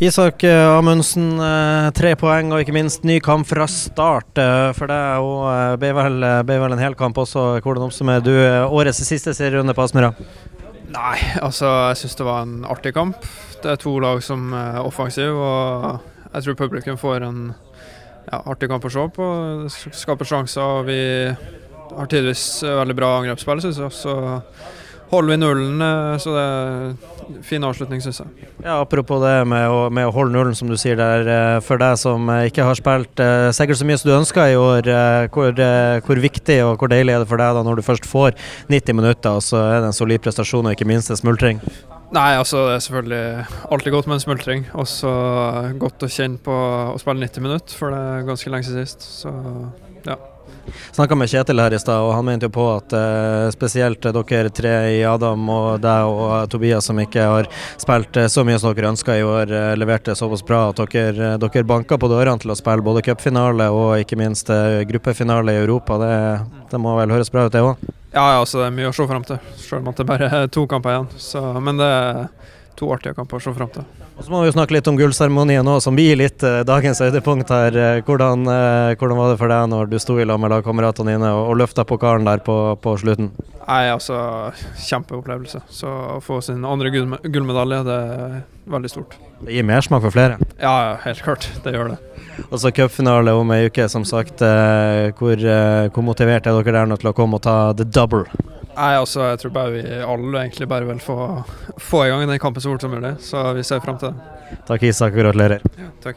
Isak eh, Amundsen, eh, tre poeng og ikke minst ny kamp fra start eh, for deg. Og ble vel, ble vel en hel kamp også. Hvordan oppsummerer du årets siste serierunde på Aspmyra? Nei, altså jeg syns det var en artig kamp. Det er to lag som er offensive, og jeg tror publikum får en ja, artig kamp å se på. Skaper sjanser. og Vi har tidvis veldig bra angrepsspill, syns jeg. Så holder vi nullen, så det er fin avslutning, syns jeg. Ja, Apropos det med å, med å, holde nullen, som du sier der. Eh, for deg som eh, ikke har spilt eh, sikkert så mye som du ønsker i år, hvor, hvor, viktig og hvor deilig er det for deg da når du først får 90 minutter, og så er det en solid prestasjon og ikke minst en smultring? Nei, altså det er selvfølgelig alltid godt med en smultring. Også godt å kjenne på å spille 90 minutter, for det er ganske lenge siden sist. Så ja. Snakka med Kjetil her i stad, og han mente jo på at eh, spesielt dere tre i Adam og deg og Tobias som ikke har spilt uh, så mye som dere ønska i år, eh, leverte såpass bra at dere, dere banka på dørene til å spille både cupfinale og ikke minst gruppefinale i Europa. Det, det, må vel høres bra ut, det òg? Ja, ja, altså det er mye å se fram til, selv om det bare er to kamper igjen. Så, men det er to artige kamper å se fram til. Og Så må vi jo snakke litt om gullseremonien òg, som blir litt eh, dagens høydepunkt her. Uh, hvordan, eh, hvordan, var det for deg når du sto i lag med lagkameratene dine og, og løfta pokalen der på, på, slutten? Nei, altså Kjempeopplevelse. Så å få sin andre gull, gullmedalje, det er veldig stort. Det gir mersmak for flere? Ja, helt klart. Det gjør det. Og så cupfinale om ei uke, som sagt. Hvor, hvor motivert er dere der nå til å komme og ta the double? Nei, altså, Jeg tror bare vi alle egentlig bare vil få, få i gang den kampen så fort som mulig. Så vi ser fram til det. Takk Isak, og gratulerer. Ja, takk.